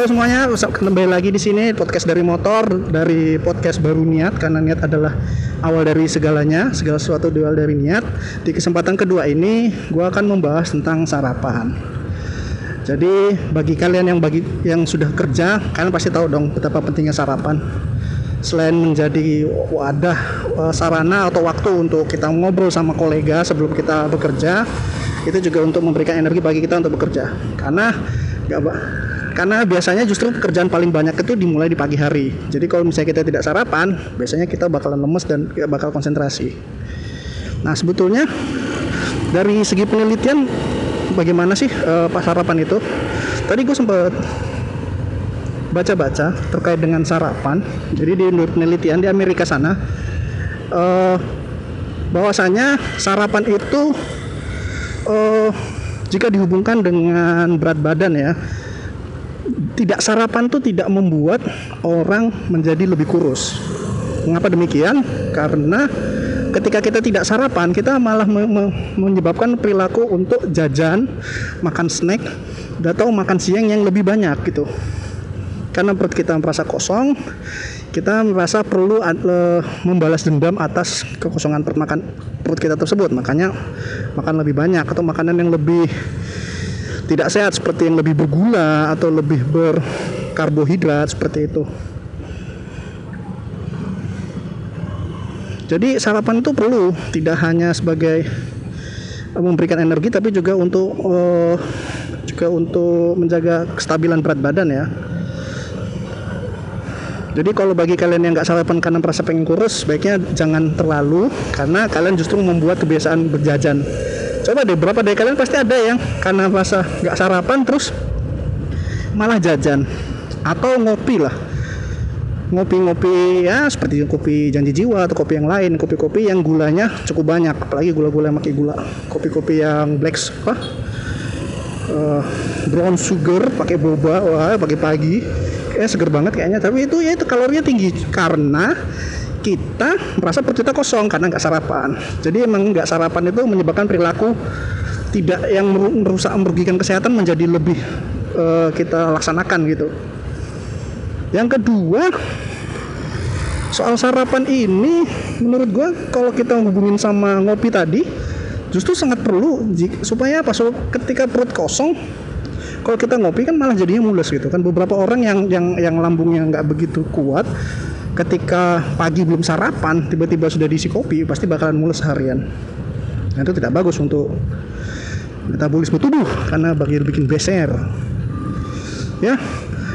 Halo semuanya, kembali lagi di sini podcast dari motor dari podcast baru niat karena niat adalah awal dari segalanya, segala sesuatu awal dari niat. Di kesempatan kedua ini, gue akan membahas tentang sarapan. Jadi bagi kalian yang bagi yang sudah kerja, kalian pasti tahu dong betapa pentingnya sarapan. Selain menjadi wadah eh, sarana atau waktu untuk kita ngobrol sama kolega sebelum kita bekerja, itu juga untuk memberikan energi bagi kita untuk bekerja. Karena gak, karena biasanya justru pekerjaan paling banyak itu dimulai di pagi hari. Jadi kalau misalnya kita tidak sarapan, biasanya kita bakalan lemes dan kita bakal konsentrasi. Nah sebetulnya dari segi penelitian bagaimana sih uh, pas sarapan itu? Tadi gue sempat baca-baca terkait dengan sarapan. Jadi di penelitian di Amerika sana, uh, bahwasanya sarapan itu uh, jika dihubungkan dengan berat badan ya tidak sarapan tuh tidak membuat orang menjadi lebih kurus. Mengapa demikian? Karena ketika kita tidak sarapan, kita malah me me menyebabkan perilaku untuk jajan, makan snack, atau makan siang yang lebih banyak gitu. Karena perut kita merasa kosong, kita merasa perlu membalas dendam atas kekosongan perut perut kita tersebut. Makanya makan lebih banyak atau makanan yang lebih tidak sehat seperti yang lebih bergula atau lebih berkarbohidrat seperti itu. Jadi sarapan itu perlu tidak hanya sebagai memberikan energi tapi juga untuk uh, juga untuk menjaga kestabilan berat badan ya. Jadi kalau bagi kalian yang nggak sarapan karena merasa pengen kurus, baiknya jangan terlalu karena kalian justru membuat kebiasaan berjajan coba deh berapa dari kalian pasti ada yang karena rasa nggak sarapan terus malah jajan. Atau ngopi lah. Ngopi-ngopi ya seperti kopi janji jiwa atau kopi yang lain. Kopi-kopi yang gulanya cukup banyak apalagi gula-gula yang pakai gula. Kopi-kopi yang black apa? Uh, brown sugar pakai boba wah pagi-pagi kayak seger banget kayaknya. Tapi itu ya itu kalorinya tinggi. Karena kita merasa perut kita kosong karena nggak sarapan. Jadi emang nggak sarapan itu menyebabkan perilaku tidak yang merusak merugikan kesehatan menjadi lebih uh, kita laksanakan gitu. Yang kedua soal sarapan ini menurut gue kalau kita hubungin sama ngopi tadi justru sangat perlu supaya apa so, ketika perut kosong kalau kita ngopi kan malah jadinya mules gitu kan beberapa orang yang yang yang lambungnya nggak begitu kuat ketika pagi belum sarapan tiba-tiba sudah diisi kopi pasti bakalan mules harian. Nah, itu tidak bagus untuk metabolisme tubuh karena bagian bikin beser ya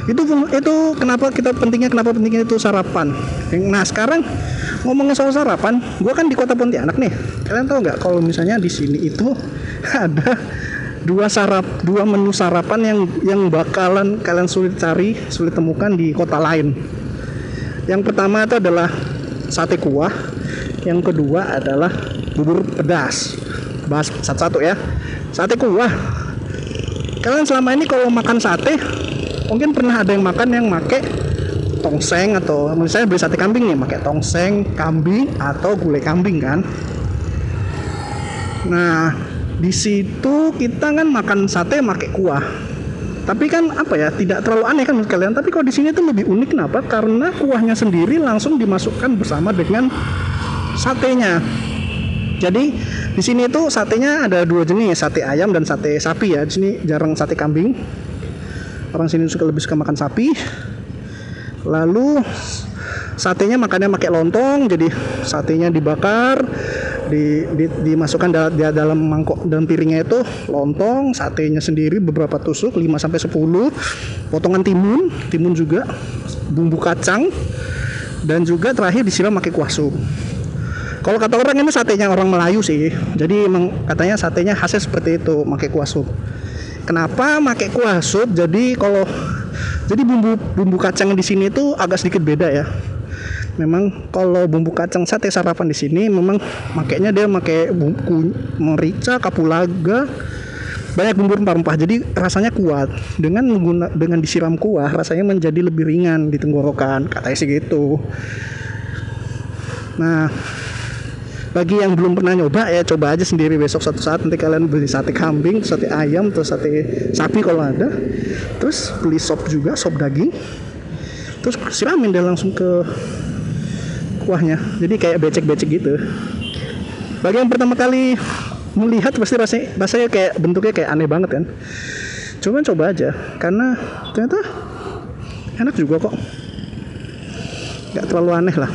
itu itu kenapa kita pentingnya kenapa pentingnya itu sarapan. Nah sekarang ngomongin soal sarapan gua kan di kota Pontianak nih. Kalian tahu nggak kalau misalnya di sini itu ada dua sarap dua menu sarapan yang yang bakalan kalian sulit cari sulit temukan di kota lain yang pertama itu adalah sate kuah. Yang kedua adalah bubur pedas. Bahas satu-satu ya. Sate kuah. Kalian selama ini kalau makan sate, mungkin pernah ada yang makan yang make tongseng atau misalnya beli sate kambing nih, pakai tongseng, kambing atau gulai kambing kan. Nah, di situ kita kan makan sate pakai kuah tapi kan apa ya tidak terlalu aneh kan kalian. Tapi kalau di sini tuh lebih unik kenapa? Karena kuahnya sendiri langsung dimasukkan bersama dengan satenya. Jadi di sini itu satenya ada dua jenis sate ayam dan sate sapi ya. Di sini jarang sate kambing. Orang sini suka lebih suka makan sapi. Lalu satenya makannya pakai lontong jadi satenya dibakar di, di dimasukkan da, di dalam mangkok dan piringnya itu lontong satenya sendiri beberapa tusuk 5 sampai 10 potongan timun timun juga bumbu kacang dan juga terakhir disiram pakai kuah sup. Kalau kata orang ini satenya orang Melayu sih jadi emang katanya satenya khasnya seperti itu pakai kuah sup. Kenapa pakai kuah sup? Jadi kalau jadi bumbu bumbu kacang di sini itu agak sedikit beda ya memang kalau bumbu kacang sate sarapan di sini memang makainya dia pakai bumbu merica kapulaga banyak bumbu rempah-rempah. Jadi rasanya kuat. Dengan mengguna, dengan disiram kuah rasanya menjadi lebih ringan di tenggorokan. Katanya sih gitu. Nah bagi yang belum pernah nyoba ya coba aja sendiri besok suatu saat. Nanti kalian beli sate kambing sate ayam terus sate sapi kalau ada. Terus beli sop juga sop daging. Terus siramin deh langsung ke kuahnya. Jadi kayak becek-becek gitu. Bagi yang pertama kali melihat pasti rasanya rasanya kayak bentuknya kayak aneh banget kan? Cuman coba aja karena ternyata enak juga kok. Nggak terlalu aneh lah.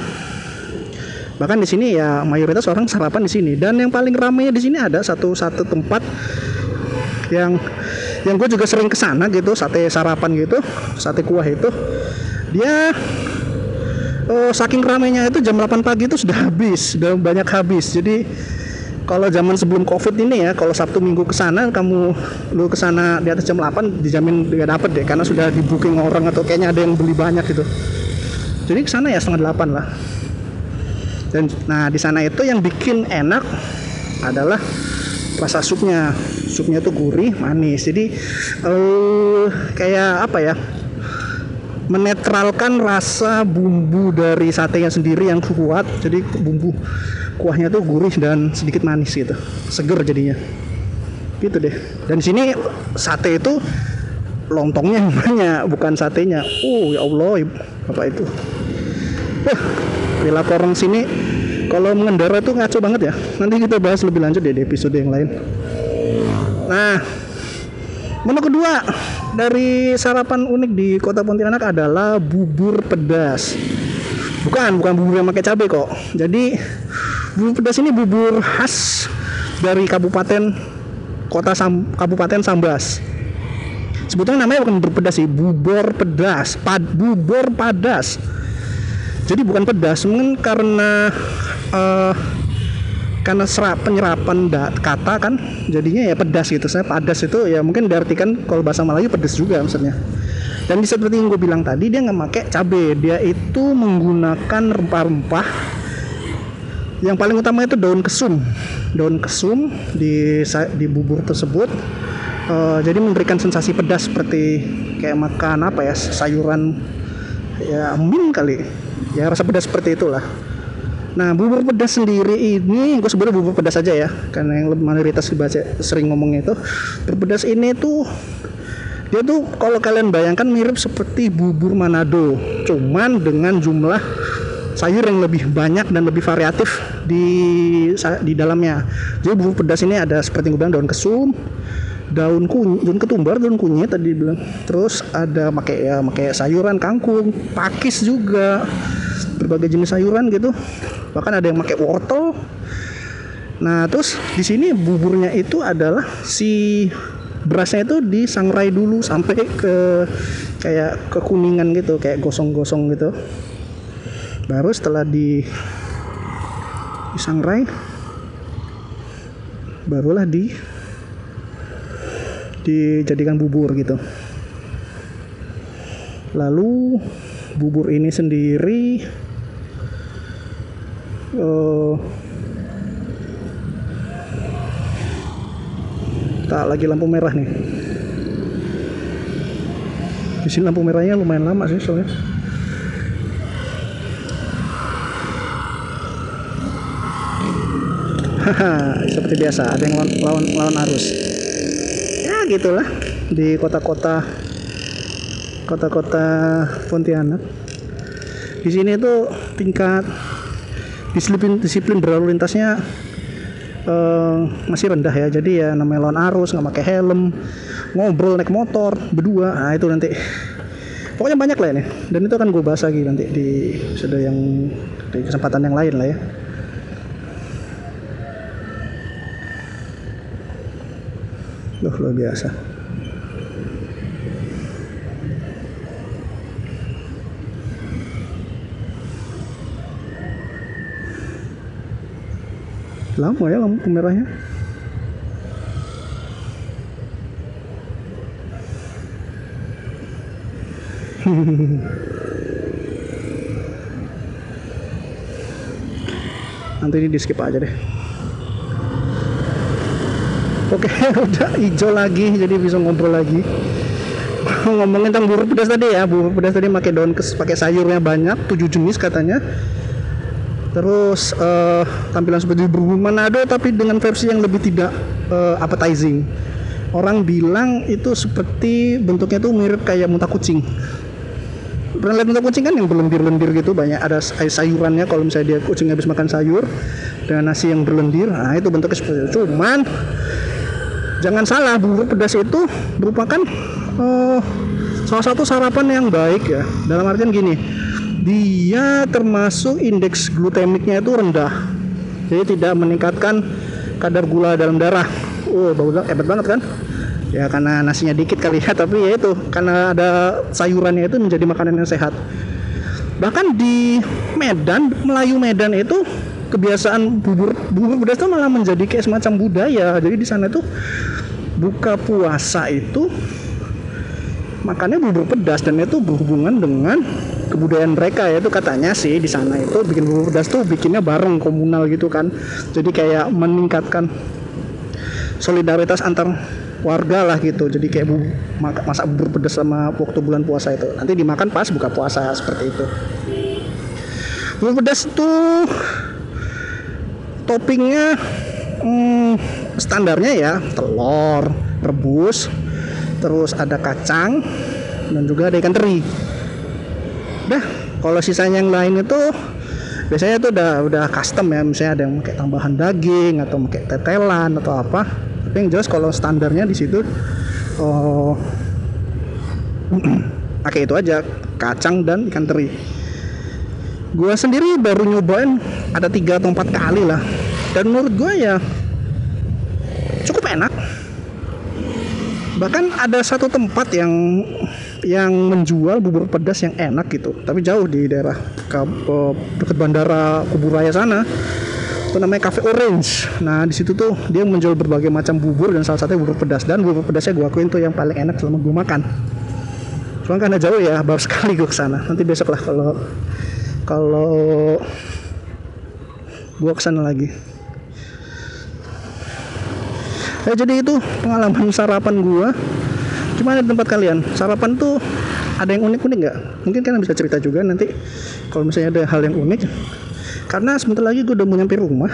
Bahkan di sini ya mayoritas orang sarapan di sini. Dan yang paling ramainya di sini ada satu satu tempat yang yang gue juga sering ke sana gitu sate sarapan gitu sate kuah itu. Dia oh, saking ramainya itu jam 8 pagi itu sudah habis sudah banyak habis. Jadi kalau zaman sebelum covid ini ya kalau sabtu minggu ke sana kamu lu ke sana di atas jam 8 dijamin gak dapet deh karena sudah di booking orang atau kayaknya ada yang beli banyak gitu. Jadi ke sana ya setengah 8 lah. Dan nah di sana itu yang bikin enak adalah rasa supnya. Supnya tuh gurih manis. Jadi uh, kayak apa ya menetralkan rasa bumbu dari satenya sendiri yang kuat. Jadi bumbu kuahnya tuh gurih dan sedikit manis gitu. Seger jadinya. Gitu deh. Dan sini sate itu lontongnya banyak bukan satenya. Oh ya Allah apa itu? Wah perilaku orang sini kalau mengendara itu ngaco banget ya. Nanti kita bahas lebih lanjut deh di episode yang lain. Nah menu kedua dari sarapan unik di kota Pontianak adalah bubur pedas. Bukan bukan bubur yang pakai cabai kok. Jadi bubur pedas ini bubur khas dari kabupaten kota Sam, kabupaten Sambas. Sebetulnya namanya bukan bubur pedas sih bubur pedas pad, bubur padas. Jadi bukan pedas mungkin karena uh, karena serap penyerapan da, kata kan jadinya ya pedas gitu. Saya padas itu ya mungkin diartikan kalau bahasa Melayu pedas juga maksudnya. Dan di seperti yang gue bilang tadi dia nggak pakai cabai dia itu menggunakan rempah-rempah. Yang paling utama itu daun kesum. Daun kesum di di bubur tersebut uh, jadi memberikan sensasi pedas seperti kayak makan apa ya sayuran ya min kali. Ya rasa pedas seperti itulah nah bubur pedas sendiri ini gue sebutnya bubur pedas aja ya karena yang mayoritas dibaca sering ngomongnya itu. Bubur pedas ini tuh dia tuh kalau kalian bayangkan mirip seperti bubur Manado cuman dengan jumlah sayur yang lebih banyak dan lebih variatif di di dalamnya. Jadi bubur pedas ini ada seperti yang gue bilang daun kesum daun kunyit, daun ketumbar, daun kunyit tadi bilang. Terus ada pakai ya pakai sayuran kangkung, pakis juga. Berbagai jenis sayuran gitu. Bahkan ada yang pakai wortel. Nah, terus di sini buburnya itu adalah si berasnya itu disangrai dulu sampai ke kayak kekuningan gitu, kayak gosong-gosong gitu. Baru setelah di disangrai barulah di dijadikan bubur gitu. Lalu bubur ini sendiri uh, tak lagi lampu merah nih. Di sini lampu merahnya lumayan lama sih soalnya. Haha seperti biasa ada yang lawan lawan, lawan arus gitulah di kota-kota kota-kota Pontianak. Di sini tuh tingkat disiplin disiplin berlalu lintasnya uh, masih rendah ya. Jadi ya namanya lawan arus nggak pakai helm ngobrol naik motor berdua. Nah itu nanti. Pokoknya banyak lah ini. Dan itu akan gue bahas lagi nanti di sudah yang di kesempatan yang lain lah ya Loh, luar biasa. Lama ya lampu merahnya. Nanti ini di skip aja deh. Oke, udah hijau lagi, jadi bisa ngobrol lagi. Ngomongin tentang bubur pedas tadi ya, bubur pedas tadi pakai daun kes, pakai sayurnya banyak, tujuh jenis katanya. terus uh, tampilan seperti burung Manado tapi dengan versi yang lebih tidak uh, appetizing orang bilang itu seperti bentuknya tuh mirip kayak muntah kucing pernah lihat muntah kucing kan yang berlendir-lendir gitu banyak ada sayurannya kalau misalnya dia kucing habis makan sayur dengan nasi yang berlendir nah itu bentuknya seperti itu cuman jangan salah bubur pedas itu merupakan uh, salah satu sarapan yang baik ya. Dalam artian gini dia termasuk indeks glutemiknya itu rendah. Jadi tidak meningkatkan kadar gula dalam darah. Oh bagus hebat banget kan? Ya karena nasinya dikit kali ya tapi ya itu karena ada sayurannya itu menjadi makanan yang sehat. Bahkan di Medan Melayu Medan itu kebiasaan bubur bubur pedas itu malah menjadi kayak semacam budaya. Jadi di sana itu buka puasa itu makannya bubur pedas dan itu berhubungan dengan kebudayaan mereka ya. Itu katanya sih di sana itu bikin bubur pedas tuh bikinnya bareng komunal gitu kan. Jadi kayak meningkatkan solidaritas antar warga lah gitu. Jadi kayak bu, masak bubur pedas sama waktu bulan puasa itu. Nanti dimakan pas buka puasa seperti itu. Bubur pedas itu toppingnya hmm, standarnya ya telur rebus terus ada kacang dan juga ada ikan teri Dah, kalau sisanya yang lain itu biasanya itu udah udah custom ya, misalnya ada yang pakai tambahan daging atau pakai tetelan atau apa. Tapi yang jelas kalau standarnya di situ oh pakai itu aja, kacang dan ikan teri. Gua sendiri baru nyobain ada tiga atau empat kali lah. Dan menurut gue ya cukup enak. Bahkan ada satu tempat yang yang menjual bubur pedas yang enak gitu. Tapi jauh di daerah dekat bandara Kuburaya sana. Itu namanya Cafe Orange. Nah di situ tuh dia menjual berbagai macam bubur dan salah satunya bubur pedas. Dan bubur pedasnya gue akuin tuh yang paling enak selama gue makan. Cuma karena jauh ya baru sekali gue ke sana nanti besok lah kalau kalau gue ke sana lagi. Ya jadi itu pengalaman sarapan gue gimana tempat kalian. Sarapan tuh ada yang unik-unik nggak? Mungkin kalian bisa cerita juga nanti kalau misalnya ada hal yang unik. Karena sebentar lagi gue udah mau nyampe rumah.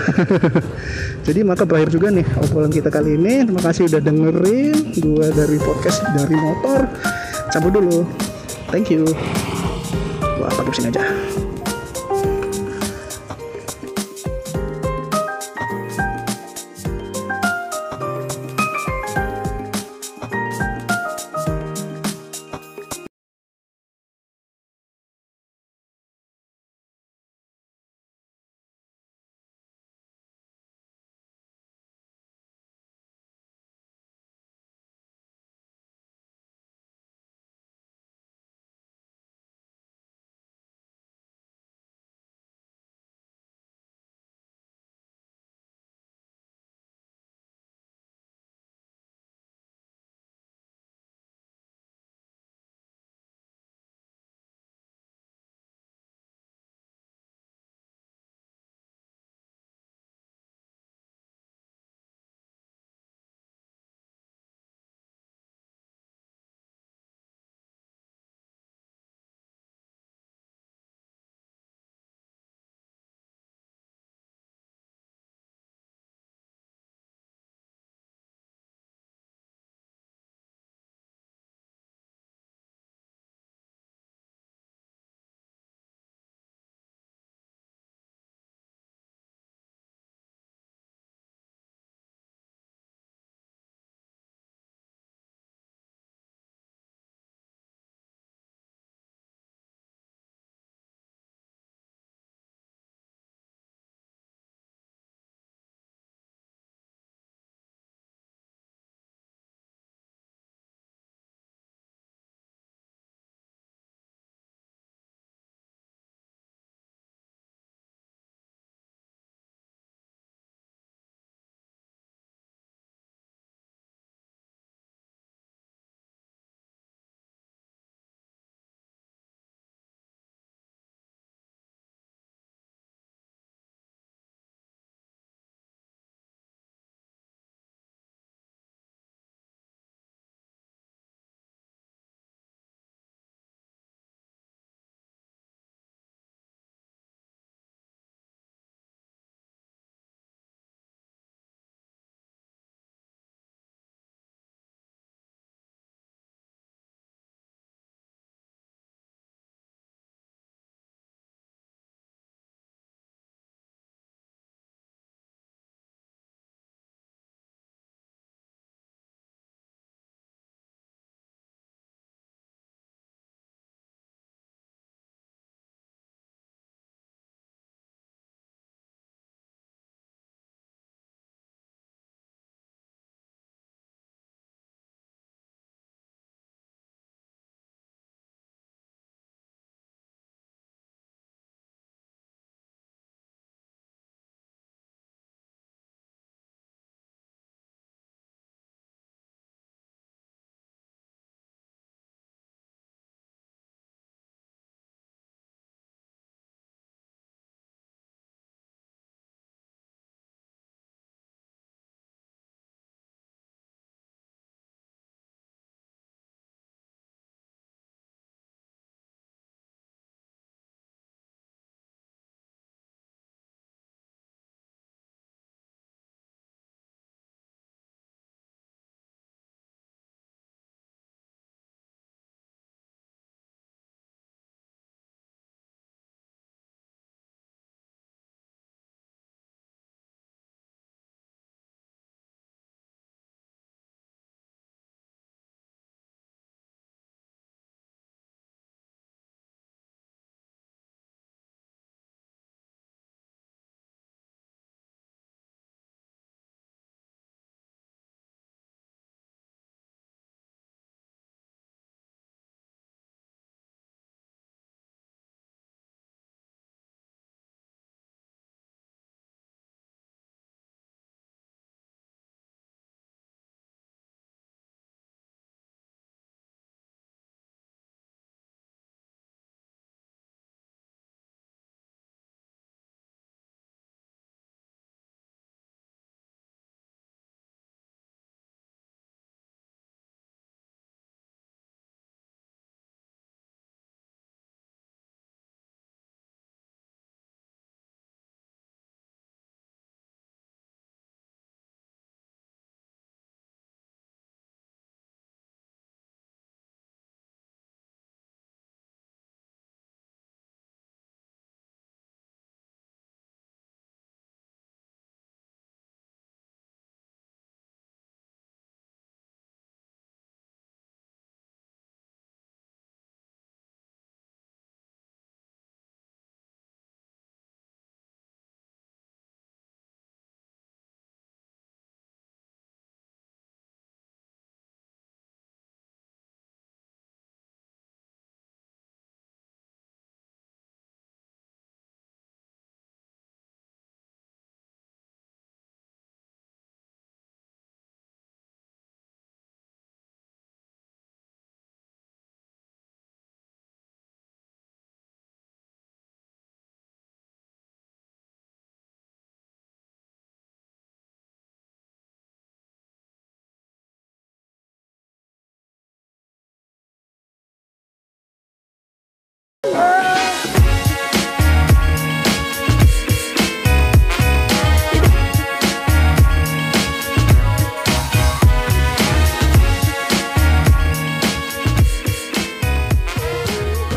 Jadi maka berakhir juga nih obrolan kita kali ini. Terima kasih udah dengerin gue dari podcast dari motor. Cabut dulu. Thank you. Gue pakai sini aja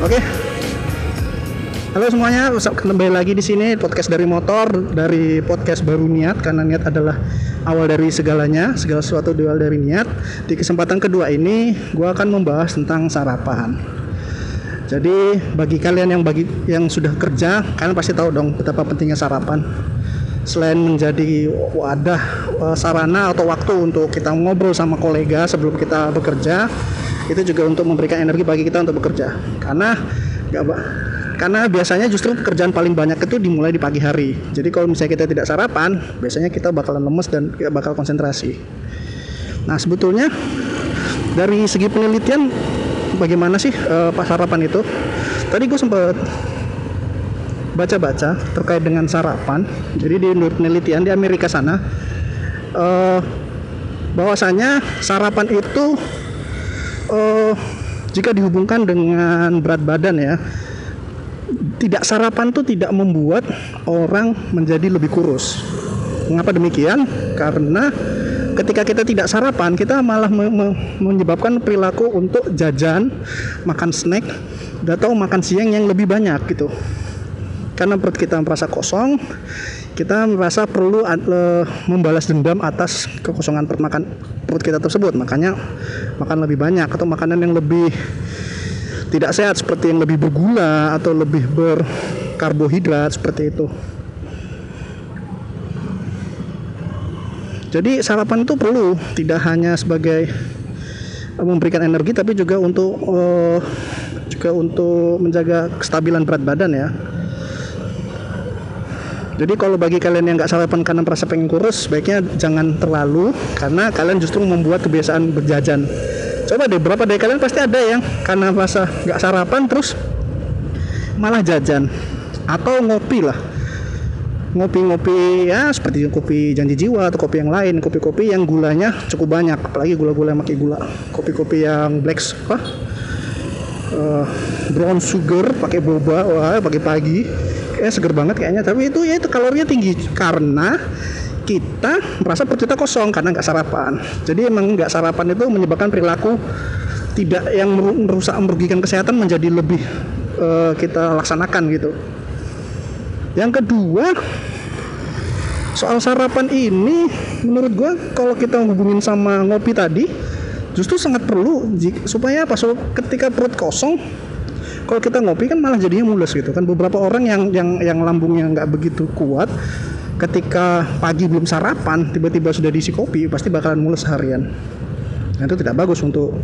Oke. Halo semuanya, kembali lagi di sini podcast dari motor dari podcast baru niat karena niat adalah awal dari segalanya, segala sesuatu awal dari niat. Di kesempatan kedua ini, gue akan membahas tentang sarapan. Jadi bagi kalian yang bagi yang sudah kerja, kalian pasti tahu dong betapa pentingnya sarapan. Selain menjadi wadah eh, sarana atau waktu untuk kita ngobrol sama kolega sebelum kita bekerja, itu juga untuk memberikan energi bagi kita untuk bekerja. Karena gak, karena biasanya justru pekerjaan paling banyak itu dimulai di pagi hari. Jadi kalau misalnya kita tidak sarapan, biasanya kita bakalan lemes dan tidak bakal konsentrasi. Nah sebetulnya dari segi penelitian bagaimana sih uh, pas sarapan itu? Tadi gue sempat baca-baca terkait dengan sarapan. Jadi di penelitian di Amerika sana, uh, bahwasanya sarapan itu uh, jika dihubungkan dengan berat badan ya tidak sarapan tuh tidak membuat orang menjadi lebih kurus. Mengapa demikian? Karena ketika kita tidak sarapan, kita malah me me menyebabkan perilaku untuk jajan, makan snack, atau makan siang yang lebih banyak gitu. Karena perut kita merasa kosong, kita merasa perlu membalas dendam atas kekosongan perut makan perut kita tersebut. Makanya makan lebih banyak atau makanan yang lebih tidak sehat seperti yang lebih bergula atau lebih berkarbohidrat seperti itu. Jadi sarapan itu perlu tidak hanya sebagai memberikan energi tapi juga untuk uh, juga untuk menjaga kestabilan berat badan ya. Jadi kalau bagi kalian yang nggak sarapan karena merasa pengen kurus, baiknya jangan terlalu karena kalian justru membuat kebiasaan berjajan. Coba deh berapa dari kalian pasti ada yang karena rasa nggak sarapan terus malah jajan. Atau ngopi lah. Ngopi-ngopi ya seperti kopi janji jiwa atau kopi yang lain kopi-kopi yang gulanya cukup banyak. Apalagi gula-gula yang pakai gula. Kopi-kopi yang black apa? Uh, brown sugar pakai boba wah pagi-pagi kayak seger banget kayaknya tapi itu ya itu kalorinya tinggi karena kita merasa perut kita kosong karena nggak sarapan. Jadi emang nggak sarapan itu menyebabkan perilaku tidak yang merusak merugikan kesehatan menjadi lebih uh, kita laksanakan gitu. Yang kedua soal sarapan ini menurut gue kalau kita hubungin sama ngopi tadi justru sangat perlu supaya apa so, ketika perut kosong kalau kita ngopi kan malah jadinya mulus gitu kan. Beberapa orang yang yang yang lambungnya nggak begitu kuat ketika pagi belum sarapan tiba-tiba sudah diisi kopi pasti bakalan mulus harian. Nah, itu tidak bagus untuk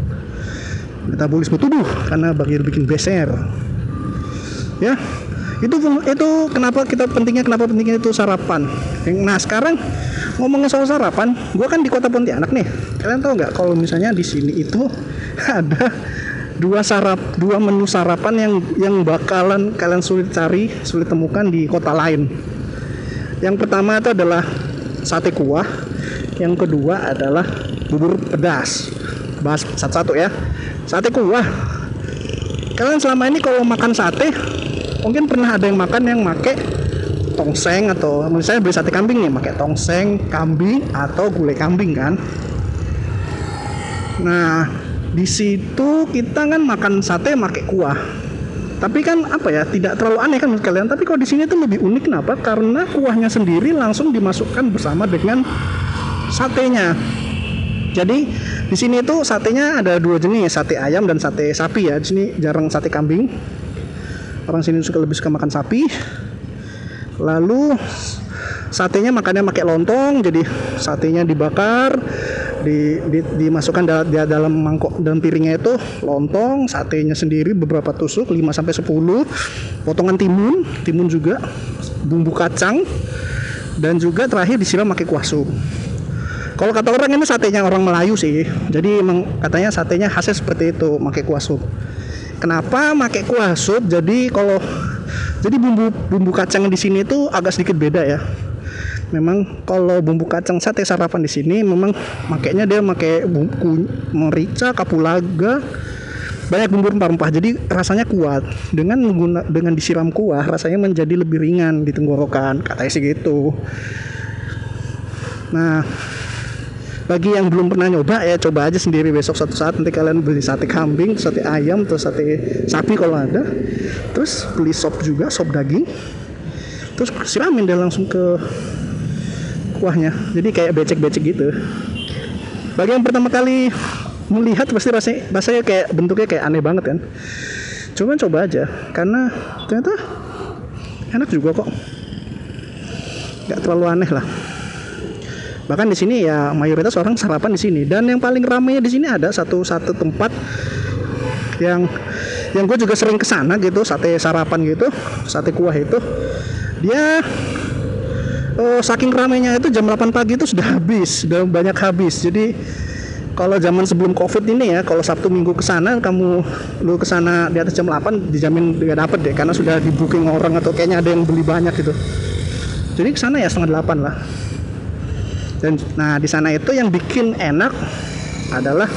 metabolisme tubuh karena bagi bikin beser ya itu itu kenapa kita pentingnya kenapa pentingnya itu sarapan. Nah sekarang ngomongin soal sarapan gue kan di kota Pontianak nih. Kalian tahu nggak kalau misalnya di sini itu ada dua sarap dua menu sarapan yang yang bakalan kalian sulit cari sulit temukan di kota lain yang pertama itu adalah sate kuah. Yang kedua adalah bubur pedas. Bahas satu-satu ya. Sate kuah. Kalian selama ini kalau makan sate, mungkin pernah ada yang makan yang make tongseng atau misalnya beli sate kambing nih, pakai tongseng, kambing atau gulai kambing kan. Nah, di situ kita kan makan sate pakai kuah. Tapi kan apa ya tidak terlalu aneh kan kalian? Tapi kalau di sini tuh lebih unik kenapa? Karena kuahnya sendiri langsung dimasukkan bersama dengan satenya. Jadi di sini tuh satenya ada dua jenis sate ayam dan sate sapi ya. Di sini jarang sate kambing. Orang sini suka lebih suka makan sapi. Lalu satenya makannya pakai lontong jadi satenya dibakar di, di dimasukkan da, di dalam mangkok dalam piringnya itu lontong satenya sendiri beberapa tusuk 5 sampai 10 potongan timun timun juga bumbu kacang dan juga terakhir disiram pakai kuah sup. Kalau kata orang ini satenya orang Melayu sih. Jadi emang katanya satenya khasnya seperti itu pakai kuah sup. Kenapa pakai kuah sup? Jadi kalau jadi bumbu bumbu kacang di sini itu agak sedikit beda ya memang kalau bumbu kacang sate sarapan di sini memang makainya dia pakai bumbu merica kapulaga banyak bumbu rempah-rempah. Jadi rasanya kuat. Dengan mengguna dengan disiram kuah rasanya menjadi lebih ringan di tenggorokan. Katanya sih gitu. Nah bagi yang belum pernah nyoba ya coba aja sendiri. Besok suatu saat nanti kalian beli sate kambing sate ayam terus sate sapi kalau ada. Terus beli sop juga sop daging. Terus siramin deh langsung ke kuahnya. Jadi kayak becek-becek gitu. Bagi yang pertama kali melihat pasti rasanya rasanya kayak bentuknya kayak aneh banget kan? Coba coba aja karena ternyata enak juga kok. Nggak terlalu aneh lah. Bahkan di sini ya mayoritas orang sarapan di sini. Dan yang paling ramainya di sini ada satu satu tempat yang yang gue juga sering ke sana gitu sate sarapan gitu sate kuah itu. Dia oh, saking ramainya itu jam 8 pagi itu sudah habis sudah banyak habis. Jadi kalau zaman sebelum covid ini ya kalau sabtu minggu ke sana kamu lu ke sana di atas jam 8 dijamin gak dapet deh karena sudah di booking orang atau kayaknya ada yang beli banyak gitu. Jadi ke sana ya setengah delapan lah. Dan nah di sana itu yang bikin enak adalah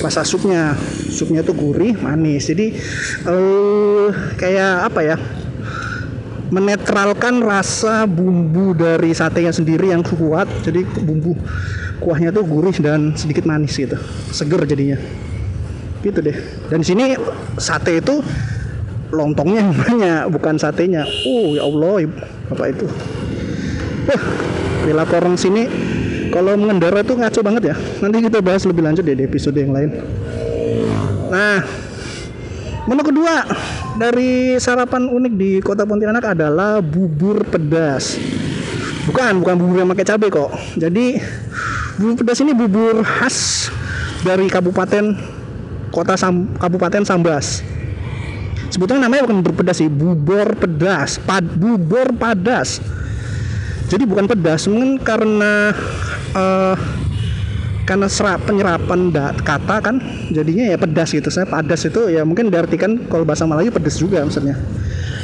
rasa supnya. Supnya tuh gurih manis. Jadi uh, kayak apa ya menetralkan rasa bumbu dari satenya sendiri yang kuat. Jadi bumbu kuahnya tuh gurih dan sedikit manis gitu. Seger jadinya. Gitu deh. Dan sini sate itu lontongnya yang banyak bukan satenya. Oh ya Allah apa itu wah perilaku orang sini kalau mengendara itu ngaco banget ya. Nanti kita bahas lebih lanjut deh di episode yang lain. Nah menu kedua dari sarapan unik di kota Pontianak adalah bubur pedas. Bukan bukan bubur yang pakai cabai kok. Jadi bubur pedas ini bubur khas dari kabupaten kota Sam, kabupaten Sambas. Sebetulnya namanya bukan bubur pedas sih bubur pedas pad, bubur padas. Jadi bukan pedas mungkin karena uh, karena serap penyerapan kata kan jadinya ya pedas gitu. Saya padas itu ya mungkin diartikan kalau bahasa Melayu pedas juga maksudnya.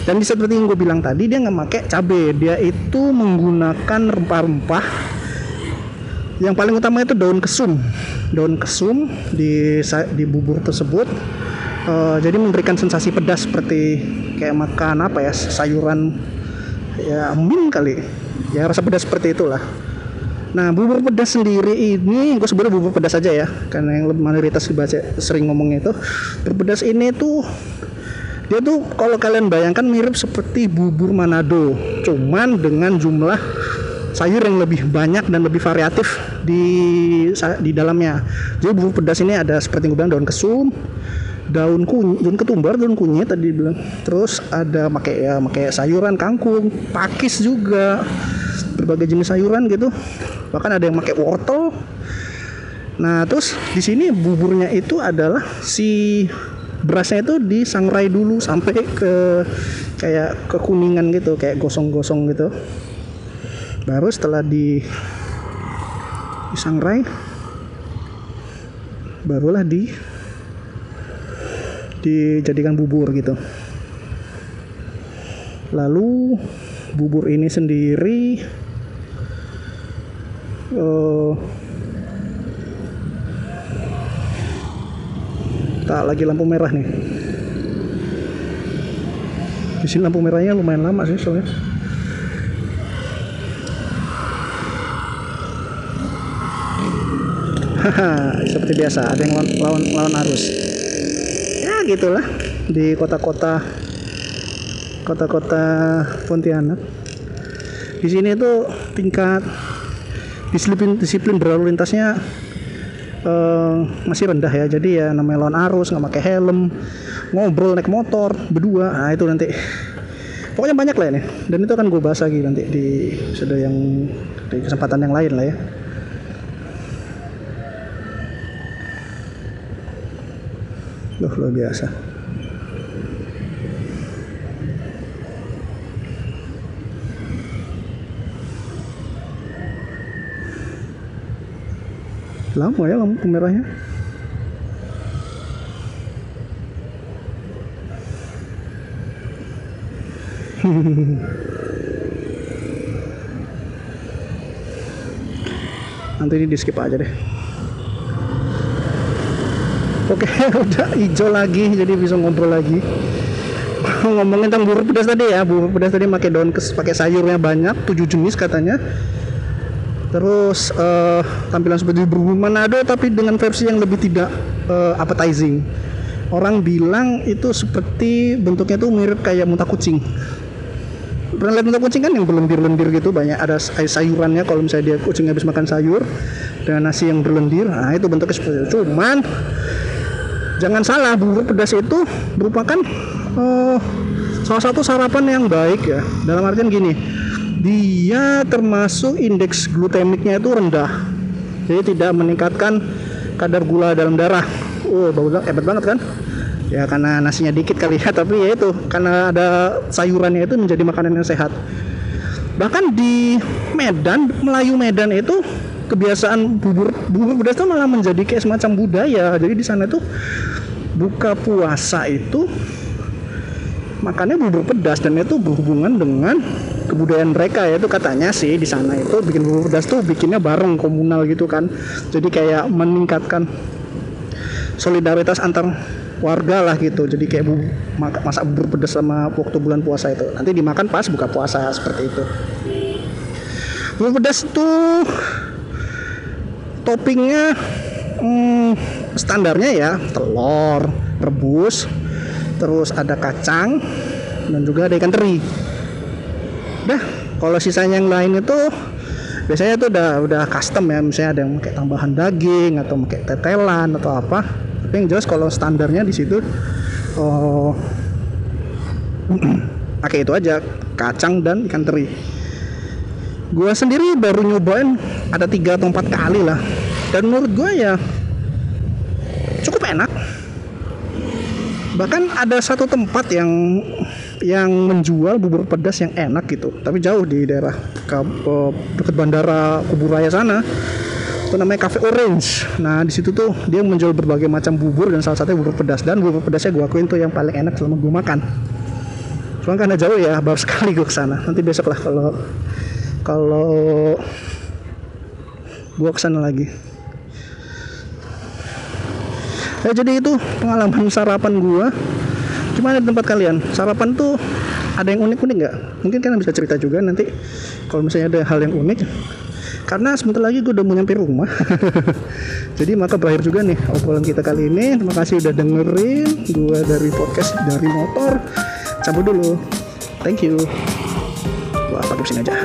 Dan seperti yang gue bilang tadi dia nggak pakai cabai dia itu menggunakan rempah-rempah. Yang paling utama itu daun kesum. Daun kesum di di bubur tersebut uh, jadi memberikan sensasi pedas seperti kayak makan apa ya sayuran ya min kali. Ya rasa pedas seperti itulah nah bubur pedas sendiri ini gue sebenarnya bubur pedas aja ya karena yang mayoritas dibaca sering ngomongnya itu. Bubur pedas ini tuh dia tuh kalau kalian bayangkan mirip seperti bubur Manado cuman dengan jumlah sayur yang lebih banyak dan lebih variatif di di dalamnya. Jadi bubur pedas ini ada seperti gue bilang daun kesum daun kunyit, daun ketumbar, daun kunyit tadi bilang. Terus ada pakai ya pakai sayuran kangkung, pakis juga. Berbagai jenis sayuran gitu. Bahkan ada yang pakai wortel. Nah, terus di sini buburnya itu adalah si berasnya itu disangrai dulu sampai ke kayak kekuningan gitu, kayak gosong-gosong gitu. Baru setelah di disangrai barulah di dijadikan bubur gitu. Lalu bubur ini sendiri uh, tak lagi lampu merah nih. Di sini lampu merahnya lumayan lama sih soalnya. Haha seperti biasa ada yang lawan lawan arus gitulah di kota-kota kota-kota Pontianak. Di sini itu tingkat disiplin disiplin berlalu lintasnya uh, masih rendah ya. Jadi ya namanya lawan arus nggak pakai helm ngobrol naik motor berdua. Nah itu nanti. Pokoknya banyak lah ini. Dan itu akan gue bahas lagi nanti di sudah yang di kesempatan yang lain lah ya Loh, luar biasa. Lama ya lampu merahnya. Nanti ini di skip aja deh. Oke, udah hijau lagi, jadi bisa ngobrol lagi. Ngomongin tentang bubur pedas tadi ya, bubur pedas tadi pakai daun kes, pakai sayurnya banyak, tujuh jenis katanya. terus uh, tampilan seperti burung Manado tapi dengan versi yang lebih tidak uh, appetizing orang bilang itu seperti bentuknya tuh mirip kayak muntah kucing pernah lihat muntah kucing kan yang berlendir-lendir gitu banyak ada sayurannya kalau misalnya dia kucing habis makan sayur dengan nasi yang berlendir nah itu bentuknya seperti itu cuman jangan salah bubur pedas itu merupakan uh, salah satu sarapan yang baik ya. Dalam artian gini dia termasuk indeks glutemiknya itu rendah. Jadi tidak meningkatkan kadar gula dalam darah. Oh bagus hebat banget kan? Ya karena nasinya dikit kali ya tapi ya itu karena ada sayurannya itu menjadi makanan yang sehat. Bahkan di Medan Melayu Medan itu kebiasaan bubur bubur pedas itu malah menjadi kayak semacam budaya. Jadi di sana tuh buka puasa itu makannya bubur pedas dan itu berhubungan dengan kebudayaan mereka. Ya itu katanya sih di sana itu bikin bubur pedas tuh bikinnya bareng komunal gitu kan. Jadi kayak meningkatkan solidaritas antar warga lah gitu. Jadi kayak bu, masak bubur pedas sama waktu bulan puasa itu. Nanti dimakan pas buka puasa seperti itu. Bubur pedas tuh toppingnya hmm, standarnya ya telur rebus terus ada kacang dan juga ada ikan teri. Dah kalau sisanya yang lain itu biasanya itu udah udah custom ya misalnya ada yang pakai tambahan daging atau pakai tetelan atau apa. Tapi yang jelas kalau standarnya di situ oh, pakai itu aja kacang dan ikan teri gue sendiri baru nyobain ada tiga atau empat kali lah dan menurut gue ya cukup enak bahkan ada satu tempat yang yang menjual bubur pedas yang enak gitu tapi jauh di daerah dekat bandara Kuburaya sana itu namanya Cafe Orange. Nah di situ tuh dia menjual berbagai macam bubur dan salah satunya bubur pedas dan bubur pedasnya gue akuin tuh yang paling enak selama gue makan. Cuma karena jauh ya baru sekali gue ke sana. Nanti besok lah kalau kalau gue ke sana lagi. Ya jadi itu pengalaman sarapan gue. Gimana di tempat kalian? Sarapan tuh ada yang unik-unik nggak? Mungkin kalian bisa cerita juga nanti kalau misalnya ada hal yang unik karena sebentar lagi gue udah mau nyampe rumah jadi maka berakhir juga nih obrolan kita kali ini terima kasih udah dengerin gue dari podcast dari motor cabut dulu thank you gue pakai sini aja